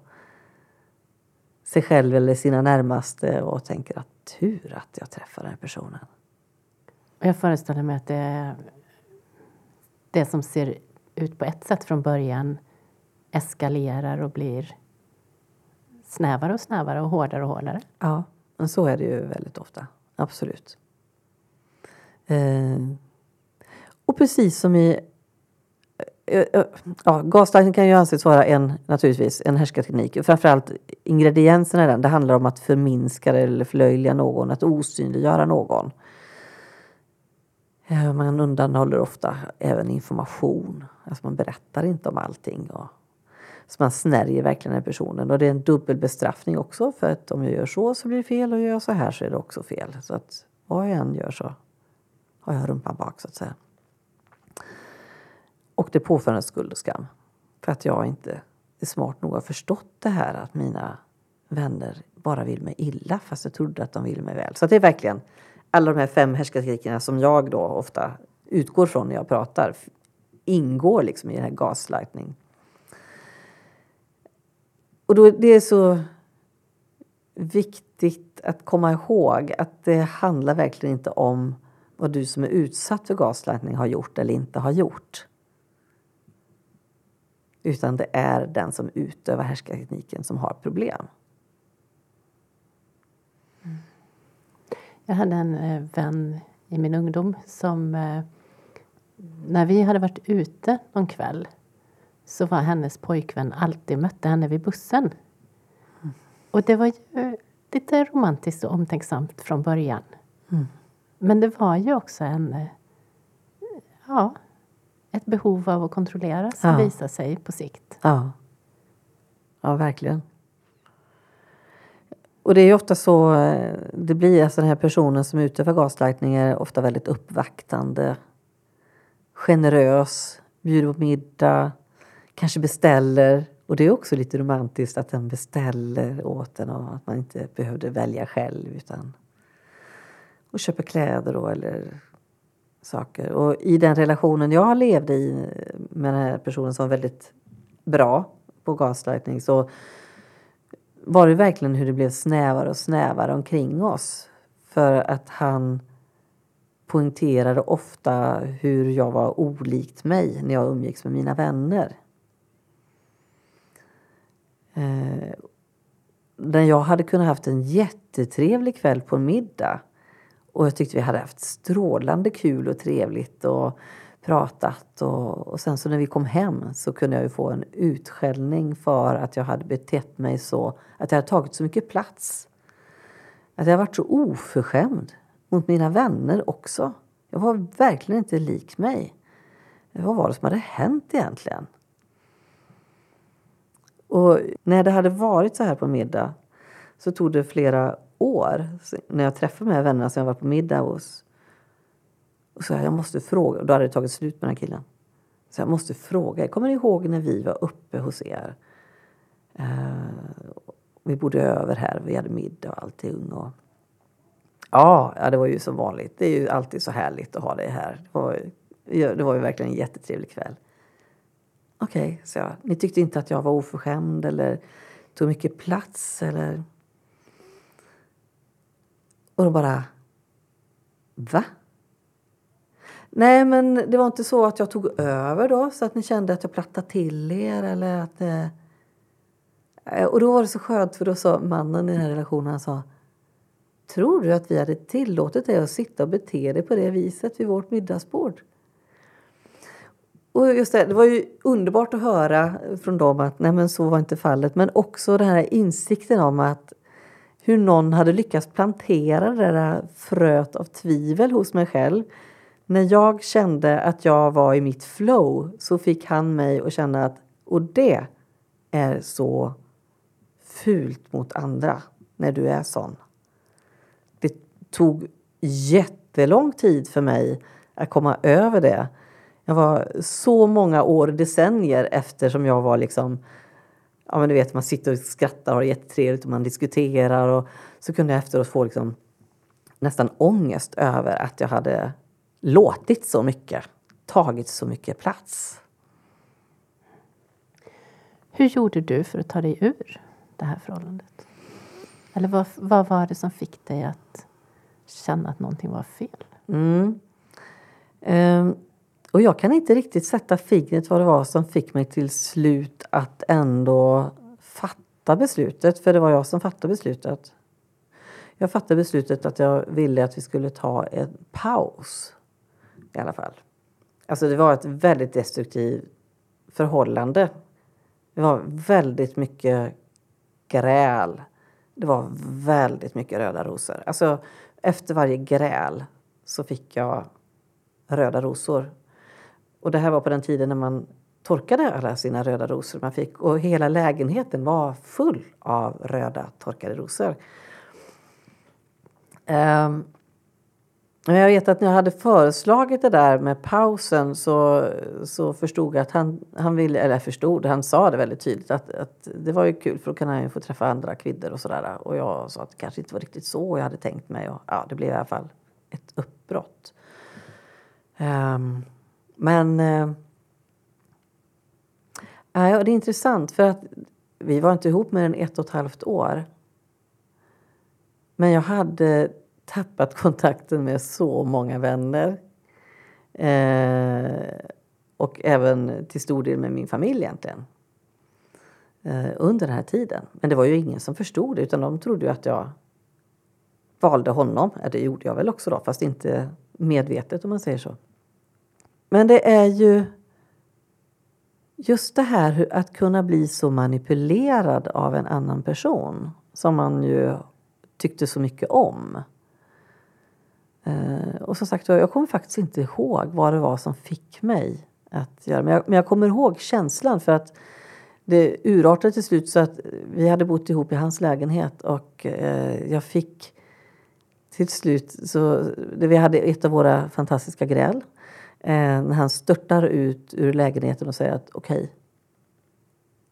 sig själv eller sina närmaste och tänker att tur att jag träffar den här personen. Jag föreställer mig att det är det som ser ut på ett sätt från början eskalerar och blir snävare och snävare och hårdare och hårdare. Ja, men så är det ju väldigt ofta. Absolut. Eh, och precis som i... Eh, eh ja, gaslighting kan ju anses vara en, naturligtvis, en härskarteknik. Framförallt ingredienserna i den. Det handlar om att förminska eller förlöjliga någon, att osynliggöra någon. Eh, man undanhåller ofta även information. Alltså man berättar inte om allting. Och, så man snärjer verkligen den personen. Och det är en dubbel bestraffning också. För att om jag gör så så blir det fel och gör jag så här så är det också fel. Så att vad jag än gör så har jag rumpan bak så att säga. Och det påför en skuld och skam. För att jag inte är smart nog att förstått det här att mina vänner bara vill mig illa fast jag trodde att de ville mig väl. Så det är verkligen alla de här fem härskarteknikerna som jag då ofta utgår från när jag pratar ingår liksom i den här gaslightning. Och då, det är så viktigt att komma ihåg att det handlar verkligen inte om vad du som är utsatt för gaslightning har gjort eller inte har gjort. Utan det är den som utövar härskartekniken som har problem. Jag hade en eh, vän i min ungdom som eh, när vi hade varit ute någon kväll så var hennes pojkvän alltid mötte henne vid bussen. Mm. Och det var ju lite romantiskt och omtänksamt från början. Mm. Men det var ju också en, eh, ja, ett behov av att kontrollera som ja. visade sig på sikt. Ja, ja verkligen. Och det är ofta så eh, det blir. Alltså den här personen som utövar gaslightning är ofta väldigt uppvaktande. Generös, bjuder på middag, kanske beställer. Och det är också lite romantiskt att den beställer åt en och att man inte behövde välja själv utan och köper kläder då eller saker. Och i den relationen jag levde i med den här personen som var väldigt bra på gaslightning så var det verkligen hur det blev snävare och snävare omkring oss. För att han poängterade ofta hur jag var olikt mig när jag umgicks med mina vänner. Eh, när jag hade kunnat haft en jättetrevlig kväll på en middag. Och jag tyckte vi hade haft strålande kul och trevligt och pratat. Och, och sen så när vi kom hem så kunde jag ju få en utskällning för att jag hade betett mig så, att jag hade tagit så mycket plats. Att jag varit så oförskämd mot mina vänner också. Jag var verkligen inte lik mig. Vad var det som hade hänt egentligen? Och när det hade varit så här på middag så tog det flera år när jag träffade de här vännerna som jag var på middag hos. Och så jag måste fråga, då hade det tagit slut med den här killen. Så jag måste fråga, kommer ni ihåg när vi var uppe hos er? Eh, vi bodde över här, vi hade middag och allting. Och ja, ja, det var ju som vanligt. Det är ju alltid så härligt att ha dig här. Det var, det var ju verkligen en jättetrevlig kväll. Okej, okay, så jag. Ni tyckte inte att jag var oförskämd eller tog mycket plats eller... Och då bara... Va? Nej, men det var inte så att jag tog över då så att ni kände att jag plattade till er eller att... Eh, eh... Och då var det så skönt för då sa mannen i den här relationen, han sa Tror du att vi hade tillåtit dig att sitta och bete dig på det viset vid vårt middagsbord? Och just det, det var ju underbart att höra från dem att nej men så var inte fallet. Men också den här insikten om att hur någon hade lyckats plantera det där fröet av tvivel hos mig själv. När jag kände att jag var i mitt flow så fick han mig att känna att och det är så fult mot andra när du är sån. Det tog jättelång tid för mig att komma över det. Jag var så många år, decennier efter som jag var liksom Ja men du vet man sitter och skrattar och har jättetrevligt och man diskuterar och så kunde jag efteråt få liksom nästan ångest över att jag hade låtit så mycket, tagit så mycket plats. Hur gjorde du för att ta dig ur det här förhållandet? Eller vad, vad var det som fick dig att känna att någonting var fel? Mm. Um, och jag kan inte riktigt sätta fingret vad det var som fick mig till slut att ändå fatta beslutet, för det var jag som fattade beslutet. Jag fattade beslutet att jag ville att vi skulle ta en paus. I alla fall. Alltså det var ett väldigt destruktivt förhållande. Det var väldigt mycket gräl. Det var väldigt mycket röda rosor. Alltså efter varje gräl så fick jag röda rosor och det här var på den tiden när man torkade alla sina röda rosor man fick. Och hela lägenheten var full av röda torkade rosor. Um, jag vet att när jag hade föreslagit det där med pausen så, så förstod jag att han, han ville, eller förstod, han sa det väldigt tydligt att, att det var ju kul för då kan han ju få träffa andra kvinnor och sådär. Och jag sa att det kanske inte var riktigt så jag hade tänkt mig. Och, ja, det blev i alla fall ett uppbrott. Um, men uh, ja, det är intressant för att vi var inte ihop mer än ett och ett halvt år. Men jag hade tappat kontakten med så många vänner. Eh, och även till stor del med min familj egentligen. Eh, under den här tiden. Men det var ju ingen som förstod det utan de trodde ju att jag valde honom. Ja, det gjorde jag väl också då fast inte medvetet om man säger så. Men det är ju just det här att kunna bli så manipulerad av en annan person som man ju tyckte så mycket om. Eh, och som sagt jag kommer faktiskt inte ihåg vad det var som fick mig att göra men jag, men jag kommer ihåg känslan för att det urartade till slut så att vi hade bott ihop i hans lägenhet och eh, jag fick till slut så vi hade ett av våra fantastiska gräl Eh, när han störtar ut ur lägenheten och säger att okej, okay,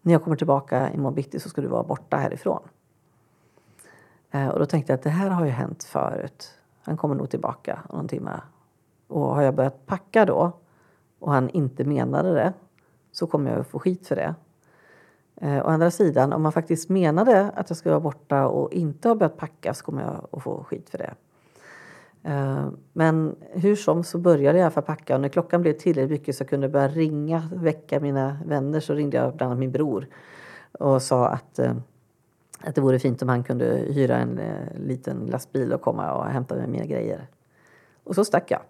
när jag kommer tillbaka imorgon bitti så ska du vara borta härifrån. Eh, och då tänkte jag att det här har ju hänt förut. Han kommer nog tillbaka om någon timme. Och har jag börjat packa då och han inte menade det så kommer jag att få skit för det. Eh, å andra sidan, om man faktiskt menade att jag skulle vara borta och inte har börjat packa så kommer jag att få skit för det. Eh, men hur som så började jag i packa och när klockan blev tillräckligt mycket så jag kunde börja ringa, väcka mina vänner så ringde jag bland annat min bror och sa att, eh, att det vore fint om han kunde hyra en eh, liten lastbil och komma och hämta med mina grejer. Och så stack jag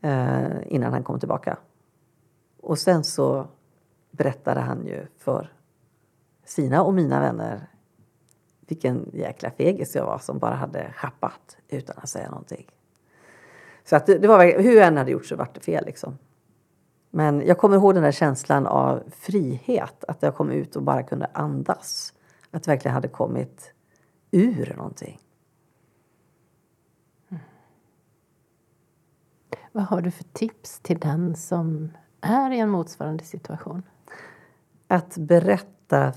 eh, innan han kom tillbaka. Och sen så berättade han ju för sina och mina vänner vilken jäkla fegis jag var som bara hade schappat utan att säga någonting. Så att det, det var, hur jag än hade gjort så var det fel. Liksom. Men jag kommer ihåg den där känslan av frihet. Att jag kom ut och bara kunde andas. Att verkligen hade kommit ur någonting. Mm. Vad har du för tips till den som är i en motsvarande situation? Att berätta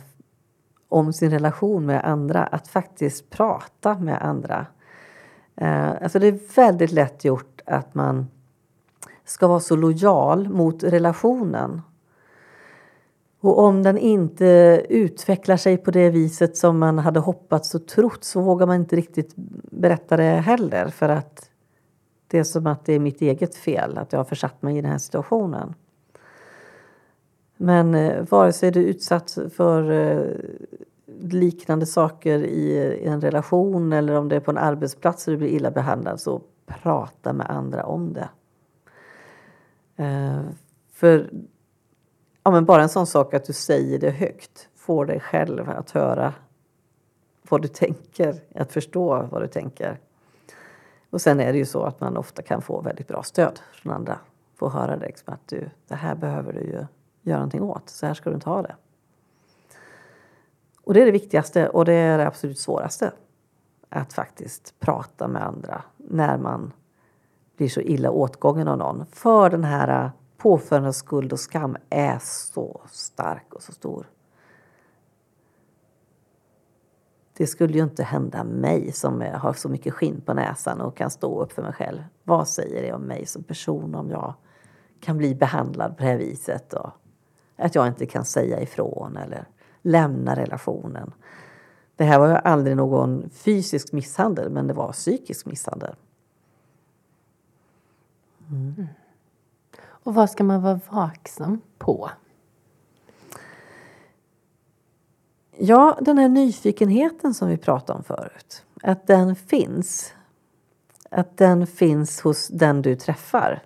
om sin relation med andra, att faktiskt prata med andra. Eh, alltså det är väldigt lätt gjort att man ska vara så lojal mot relationen. Och om den inte utvecklar sig på det viset som man hade hoppats och trott så vågar man inte riktigt berätta det heller för att det är som att det är mitt eget fel att jag har försatt mig i den här situationen. Men eh, vare sig du är utsatt för eh, liknande saker i, i, en relation eller om det är på en arbetsplats och du blir illa behandlad så prata med andra om det. Eh, för ja, men bara en sån sak att du säger det högt får dig själv att höra vad du tänker, att förstå vad du tänker. Och sen är det ju så att man ofta kan få väldigt bra stöd från andra. Få höra det, liksom, att du, det här behöver du ju göra någonting åt. Så här ska du inte ha det. Och det är det viktigaste och det är det absolut svåraste. Att faktiskt prata med andra när man blir så illa åtgången av någon. För den här påföljande skuld och skam är så stark och så stor. Det skulle ju inte hända mig som har så mycket skinn på näsan och kan stå upp för mig själv. Vad säger det om mig som person om jag kan bli behandlad på det här viset? Och att jag inte kan säga ifrån eller lämna relationen. Det här var ju aldrig någon fysisk misshandel, men det var psykisk misshandel. Mm. Och vad ska man vara vaksam på? Ja, den här nyfikenheten som vi pratade om förut. Att den finns. Att den finns hos den du träffar.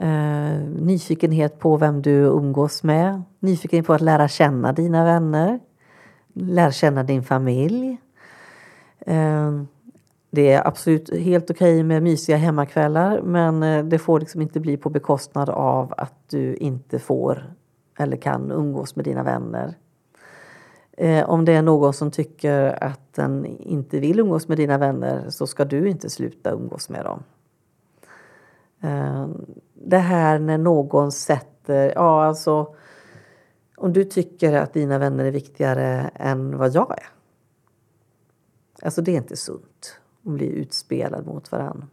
Uh, nyfikenhet på vem du umgås med. Nyfikenhet på att lära känna dina vänner. Lära känna din familj. Uh, det är absolut helt okej okay med mysiga hemmakvällar men eh, det får liksom inte bli på bekostnad av att du inte får eller kan umgås med dina vänner. Eh, om det är någon som tycker att den inte vill umgås med dina vänner så ska du inte sluta umgås med dem. Eh, det här när någon sätter, ja alltså om du tycker att dina vänner är viktigare än vad jag är. Alltså det är inte sunt och bli utspelad mot varann.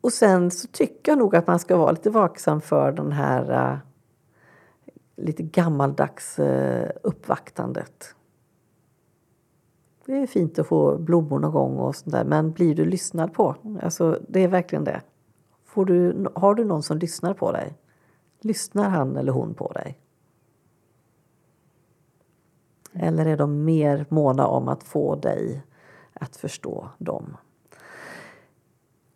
Och sen så tycker jag nog att man ska vara lite vaksam för den här uh, lite gammaldags uh, uppvaktandet. Det är fint att få blommor någon gång och sånt där, men blir du lyssnad på? Alltså, det är verkligen det. Får du, har du någon som lyssnar på dig? Lyssnar han eller hon på dig? Eller är de mer måna om att få dig att förstå dem?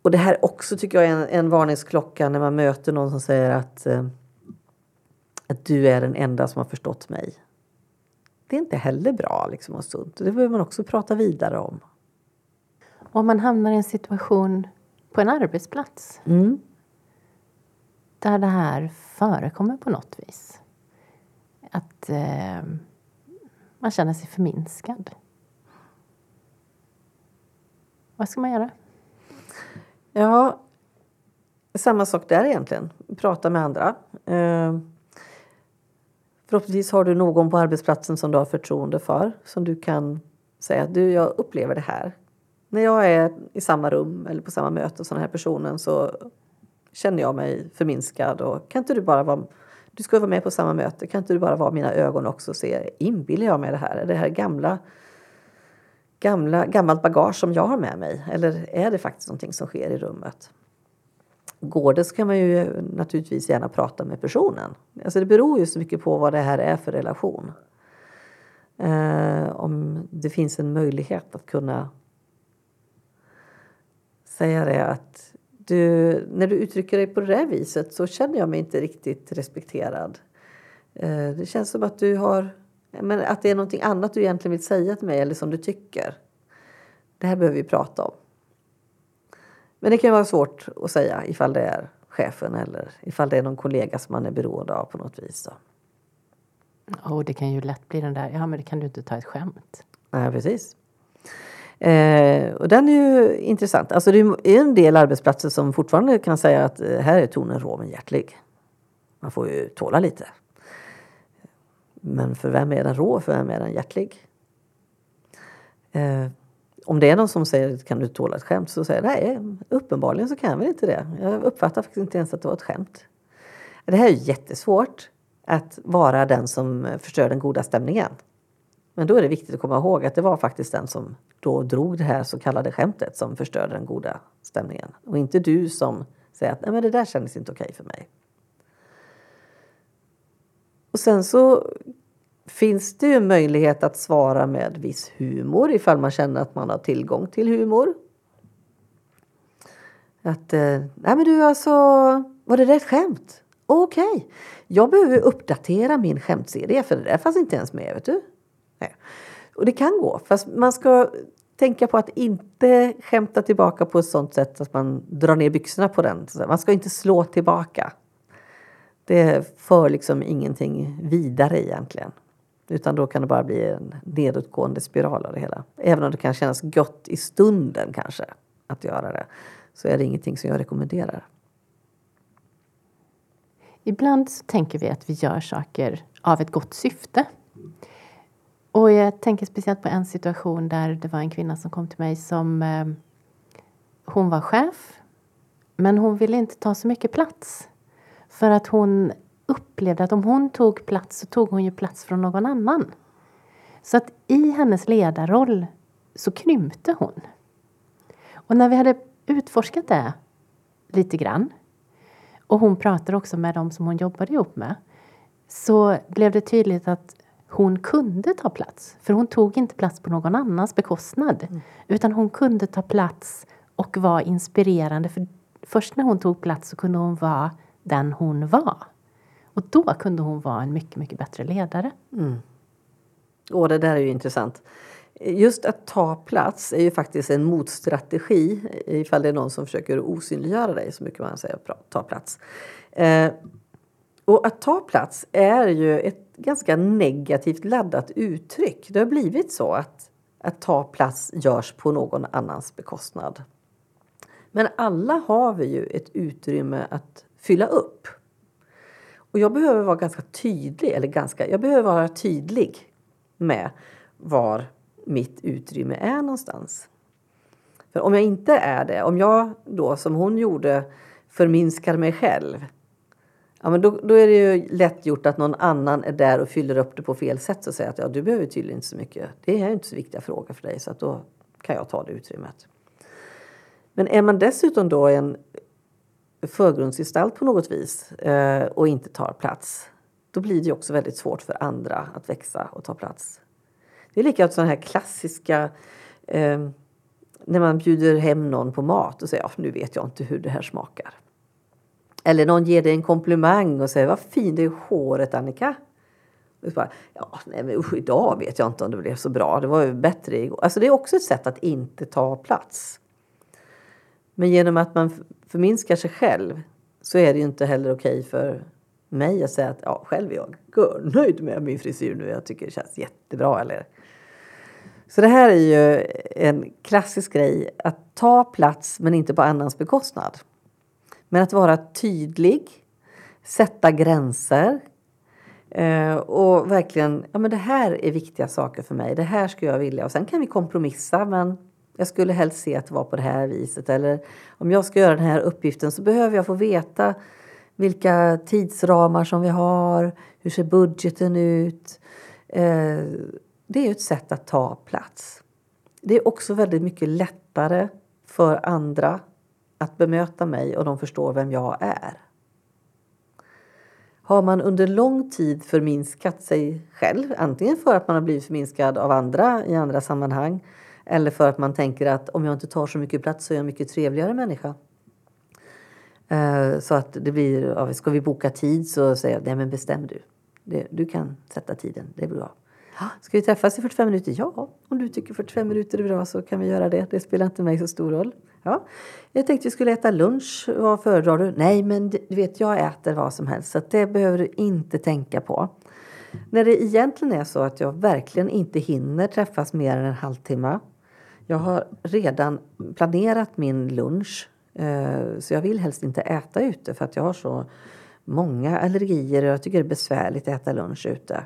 Och det här också tycker jag är en, en varningsklocka när man möter någon som säger att, eh, att du är den enda som har förstått mig det är inte heller bra liksom, och sunt. Det behöver man också prata vidare om. Om man hamnar i en situation på en arbetsplats mm. där det här förekommer på något vis. Att eh, man känner sig förminskad. Vad ska man göra? Ja, samma sak där egentligen. Prata med andra. Eh, Förhoppningsvis har du någon på arbetsplatsen som du har förtroende för som du kan säga att du, jag upplever det här. När jag är i samma rum eller på samma möte som den här personen så känner jag mig förminskad och kan inte du bara vara du ska vara med på samma möte. Kan inte du bara vara mina ögon också och se, inbillar jag mig det här? Är det här gamla, gamla, gammalt bagage som jag har med mig? Eller är det faktiskt någonting som sker i rummet? Går det så kan man ju naturligtvis gärna prata med personen. Alltså det beror ju så mycket på vad det här är för relation. Eh, om det finns en möjlighet att kunna säga det att du, när du uttrycker dig på det viset så känner jag mig inte riktigt respekterad. Eh, det känns som att du har men att det är någonting annat du egentligen vill säga till mig eller som du tycker. Det här behöver vi prata om. Men det kan vara svårt att säga ifall det är chefen eller ifall det är någon kollega som man är beroende av på något vis. Då. Oh, det kan ju lätt bli den där, ja men det kan du inte ta ett skämt. Nej, precis. Eh, och den är ju intressant. Alltså det är en del arbetsplatser som fortfarande kan säga att eh, här är tonen rå men hjärtlig. Man får ju tåla lite. Men för vem är den rå? För vem är den hjärtlig? Eh, om det är någon som säger kan du tåla ett skämt så säger jag nej, uppenbarligen så kan jag väl inte det. Jag uppfattar faktiskt inte ens att det var ett skämt. Det här är jättesvårt att vara den som förstör den goda stämningen. Men då är det viktigt att komma ihåg att det var faktiskt den som då drog det här så kallade skämtet som förstörde den goda stämningen. Och inte du som säger att Nej, men det där kändes inte okej för mig. Och sen så finns det ju möjlighet att svara med viss humor ifall man känner att man har tillgång till humor. Att, eh, nej men du alltså, var det rätt skämt? Okej, okay. jag behöver uppdatera min skämtserie för det där fanns inte ens med, vet du. Nej. Och det kan gå, fast man ska tänka på att inte skämta tillbaka på ett sånt sätt att man drar ner byxorna på den. Man ska inte slå tillbaka. Det för liksom ingenting vidare egentligen. Utan då kan det bara bli en nedåtgående spiral av det hela. Även om det kan kännas gott i stunden kanske att göra det så är det ingenting som jag rekommenderar. Ibland så tänker vi att vi gör saker av ett gott syfte. Och jag tänker speciellt på en situation där det var en kvinna som kom till mig som eh, hon var chef men hon ville inte ta så mycket plats. För att hon upplevde att om hon tog plats så tog hon ju plats från någon annan. Så att i hennes ledarroll så krympte hon. Och när vi hade utforskat det lite grann och hon pratade också med dem som hon jobbade ihop med så blev det tydligt att hon kunde ta plats. För hon tog inte plats på någon annans bekostnad. Mm. Utan hon kunde ta plats och vara inspirerande. För först när hon tog plats så kunde hon vara den hon var. Och då kunde hon vara en mycket, mycket bättre ledare. Mm. Och det där är ju intressant. Just att ta plats är ju faktiskt en motstrategi ifall det är någon som försöker osynliggöra dig så mycket man säger ta plats. Eh, och att ta plats är ju ett ganska negativt laddat uttryck. Det har blivit så att, att ta plats görs på någon annans bekostnad. Men alla har vi ju ett utrymme att fylla upp. Och jag behöver vara ganska tydlig, eller ganska, jag behöver vara tydlig med var mitt utrymme är någonstans. För om jag inte är det, om jag då som hon gjorde förminskar mig själv Ja, men då, då är det ju lätt gjort att någon annan är där och fyller upp det på fel sätt och säger att ja, du behöver tydligen inte så mycket. Det är inte så viktiga frågor för dig så att då kan jag ta det utrymmet. Men är man dessutom då en förgrundsgestalt på något vis eh, och inte tar plats då blir det också väldigt svårt för andra att växa och ta plats. Det är likadant sådana här klassiska eh, när man bjuder hem någon på mat och säger ja, nu vet jag inte hur det här smakar. Eller någon ger dig en komplimang och säger vad fin du är i håret Annika. Och bara, ja, nej, men usch, idag vet jag inte om det blev så bra. Det var ju bättre igår. Alltså det är också ett sätt att inte ta plats. Men genom att man förminskar sig själv så är det ju inte heller okej för mig att säga att ja, själv är jag nöjd med min frisyr nu. Jag tycker det känns jättebra. Eller? Så det här är ju en klassisk grej. Att ta plats men inte på annans bekostnad. Men att vara tydlig, sätta gränser eh, och verkligen, ja men det här är viktiga saker för mig, det här skulle jag vilja. Och sen kan vi kompromissa men jag skulle helst se att det var på det här viset. Eller om jag ska göra den här uppgiften så behöver jag få veta vilka tidsramar som vi har, hur ser budgeten ut. Eh, det är ett sätt att ta plats. Det är också väldigt mycket lättare för andra att bemöta mig och de förstår vem jag är. Har man under lång tid förminskat sig själv, antingen för att man har blivit förminskad av andra i andra sammanhang eller för att man tänker att om jag inte tar så mycket plats så är jag en mycket trevligare människa. Eh, så att det blir, ska vi boka tid så säger jag, nej men bestäm du. Du kan sätta tiden, det är bra. Ska vi träffas i 45 minuter? Ja, om du tycker 45 minuter är bra så kan vi göra det. Det spelar inte mig så stor roll. Ja. Jag tänkte vi skulle äta lunch. Vad föredrar du? Nej, men du vet, jag äter vad som helst så det behöver du inte tänka på. När det egentligen är så att jag verkligen inte hinner träffas mer än en halvtimme. Jag har redan planerat min lunch eh, så jag vill helst inte äta ute för att jag har så många allergier och jag tycker det är besvärligt att äta lunch ute.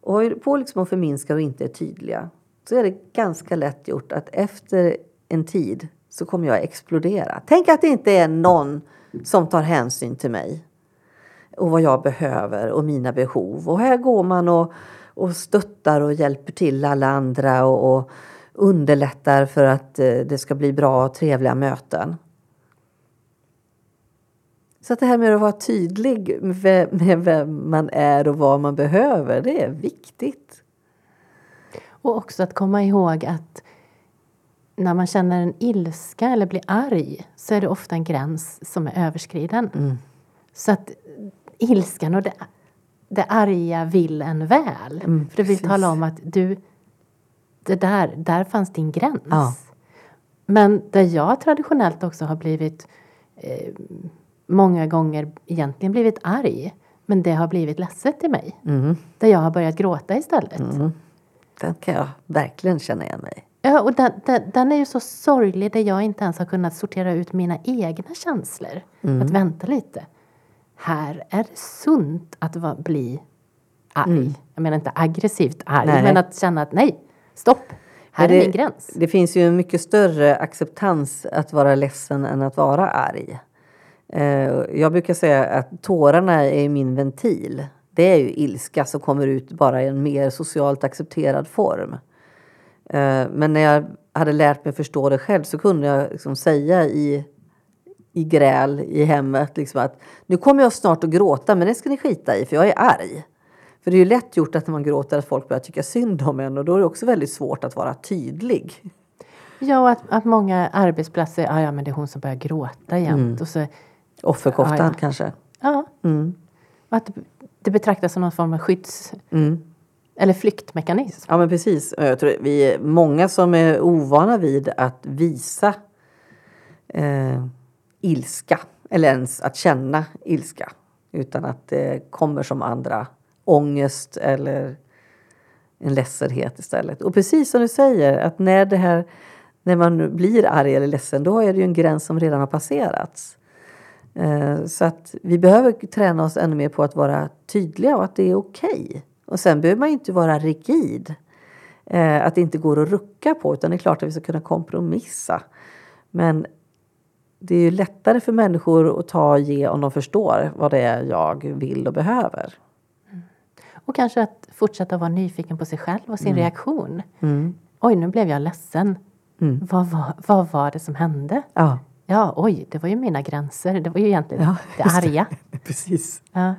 Och på liksom att förminska och inte är tydliga så är det ganska lätt gjort att efter en tid så kommer jag explodera. Tänk att det inte är någon som tar hänsyn till mig och vad jag behöver och mina behov. Och här går man och, och stöttar och hjälper till alla andra och, och underlättar för att eh, det ska bli bra och trevliga möten. Så att det här med att vara tydlig med vem man är och vad man behöver, det är viktigt. Och också att komma ihåg att när man känner en ilska eller blir arg så är det ofta en gräns som är överskriden. Mm. Så att ilskan och det, det arga vill en väl. Mm, För det vill tala om att du, det där, där fanns din gräns. Ja. Men där jag traditionellt också har blivit eh, många gånger egentligen blivit arg. Men det har blivit ledset i mig. Mm. Där jag har börjat gråta istället. Mm. Den kan jag verkligen känna igen mig Ja, och den, den, den, är ju så sorglig där jag inte ens har kunnat sortera ut mina egna känslor. Mm. Att vänta lite. Här är det sunt att va, bli arg. Mm. Jag menar inte aggressivt arg, nej. men att känna att nej, stopp. Här det, är min gräns. Det finns ju en mycket större acceptans att vara ledsen än att vara arg. Eh, jag brukar säga att tårarna är min ventil. Det är ju ilska som kommer ut bara i en mer socialt accepterad form. Eh, men när jag hade lärt mig förstå det själv så kunde jag liksom säga i, i gräl i hemmet liksom att nu kommer jag snart att gråta men det ska ni skita i för jag är arg. För det är ju lätt gjort att när man gråter att folk börjar tycka synd om en och då är det också väldigt svårt att vara tydlig. Ja, och att, att många arbetsplatser, ja, ja men det är hon som börjar gråta jämt. Mm. Och så, Offerkoftan ja, ja. kanske? Ja. Mm. Att det betraktas som någon form av skydds... Mm. Eller flyktmekanism. Ja men precis. Jag tror vi är många som är ovana vid att visa eh, ilska. Eller ens att känna ilska. Utan att det kommer som andra ångest eller en ledsenhet istället. Och precis som du säger att när det här när man blir arg eller ledsen då är det ju en gräns som redan har passerats. Eh, så att vi behöver träna oss ännu mer på att vara tydliga och att det är okej. Okay. Och sen behöver man inte vara rigid. Eh, att det inte går att rucka på utan det är klart att vi ska kunna kompromissa. Men det är ju lättare för människor att ta och ge om de förstår vad det är jag vill och behöver. Mm. Och kanske att fortsätta vara nyfiken på sig själv och sin mm. reaktion. Mm. Oj, nu blev jag ledsen. Mm. Vad, var, vad var det som hände? Ja. ja, oj, det var ju mina gränser. Det var ju egentligen ja, det arga. Det. Precis. Ja.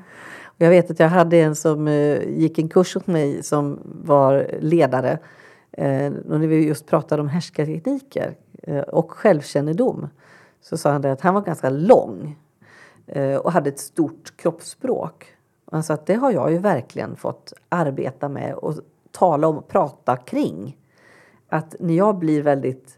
Jag vet att jag hade en som eh, gick en kurs hos mig som var ledare. Eh, och när vi just pratade om härskartekniker eh, och självkännedom så sa han det att han var ganska lång och hade ett stort kroppsspråk. Och han sa att det har jag ju verkligen fått arbeta med och tala om och prata kring. Att när jag blir väldigt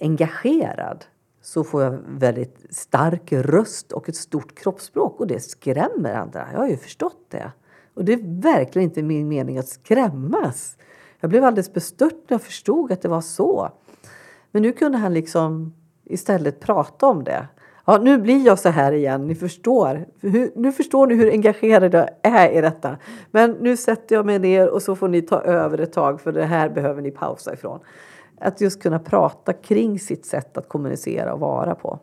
engagerad så får jag väldigt stark röst och ett stort kroppsspråk och det skrämmer andra. Jag har ju förstått det. Och det är verkligen inte min mening att skrämmas. Jag blev alldeles bestört när jag förstod att det var så. Men nu kunde han liksom istället prata om det. Ja, nu blir jag så här igen, ni förstår. nu förstår ni hur engagerad jag är i detta. Men nu sätter jag mig ner och så får ni ta över ett tag för det här behöver ni pausa ifrån. Att just kunna prata kring sitt sätt att kommunicera och vara på.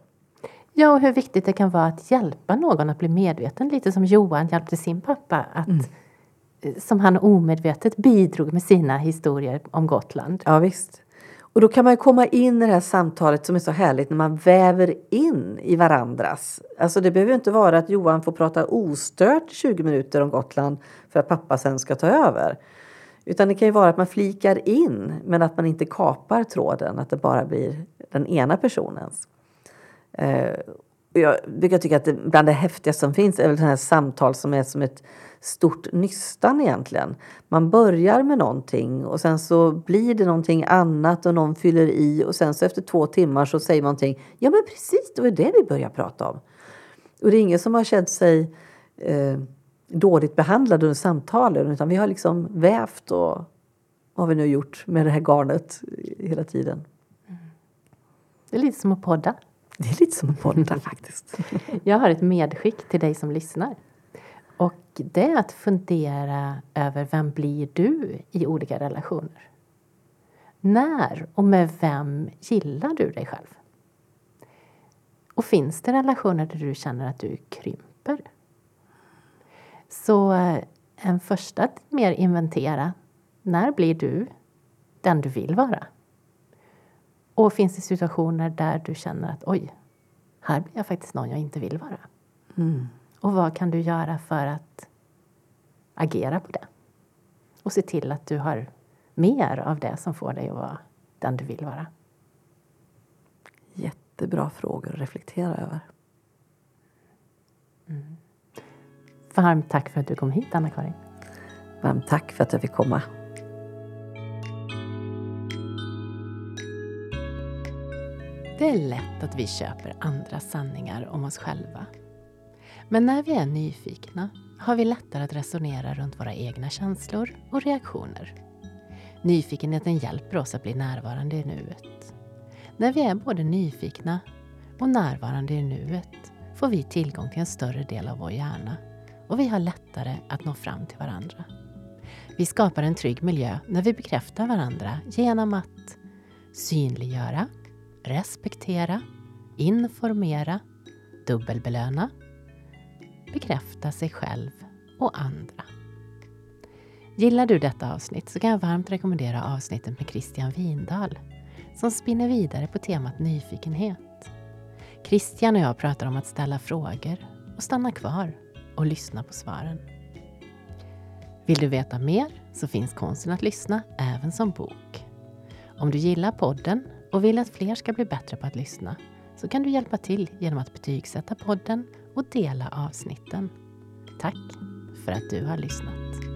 Ja, och hur viktigt det kan vara att hjälpa någon att bli medveten. Lite som Johan hjälpte sin pappa att Mm. som han omedvetet bidrog med sina historier om Gotland. Ja, visst. Och då kan man komma in i det här samtalet som är så härligt när man väver in i varandras. Alltså det behöver inte vara att Johan får prata ostört i 20 minuter om Gotland för att pappa sen ska ta över. Utan det kan ju vara att man flikar in men att man inte kapar tråden, att det bara blir den ena personens. Eh, jag brukar tycka att det, bland det häftigaste som finns är väl den här samtal som är som ett stort nystan egentligen. Man börjar med någonting och sen så blir det någonting annat och någon fyller i och sen så efter två timmar så säger man någonting. Ja men precis, det var det vi började prata om. Och det är ingen som har känt sig eh, dåligt behandlad under samtalen utan vi har liksom vävt och vad har vi nu gjort med det här garnet hela tiden. Det är lite som att podda. Det är lite som en podd faktiskt. Jag har ett medskick till dig som lyssnar. Och det är att fundera över vem blir du i olika relationer? När och med vem gillar du dig själv? Och finns det relationer där du känner att du krymper? Så eh, en första att mer inventera. När blir du den du vill vara? Och finns det situationer där du känner att oj, här blir jag faktiskt någon jag inte vill vara? Och vad kan du göra för att agera på det? Och se till att du har mer av det som får dig att vara den du vill vara. Jättebra frågor att reflektera över. Varmt tack för att du kom hit, Anna-Karin. Varmt tack för att jag fick komma. Det är lätt att vi köper andra sanningar om oss själva. Men när vi är nyfikna har vi lättare att resonera runt våra egna känslor och reaktioner. Nyfikenheten hjälper oss att bli närvarande i nuet. När vi är både nyfikna och närvarande i nuet får vi tillgång till en större del av vår hjärna och vi har lättare att nå fram till varandra. Vi skapar en trygg miljö när vi bekräftar varandra genom att synliggöra, respektera, informera, dubbelbelöna, bekräfta sig själv och andra. Gillar du detta avsnitt så kan jag varmt rekommendera avsnittet med Christian Windahl som spinner vidare på temat nyfikenhet. Christian och jag pratar om att ställa frågor och stanna kvar och lyssna på svaren. Vill du veta mer så finns Konsten att lyssna även som bok. Om du gillar podden och vill att fler ska bli bättre på att lyssna så kan du hjälpa till genom att betygsätta podden och dela avsnitten. Tack för att du har lyssnat.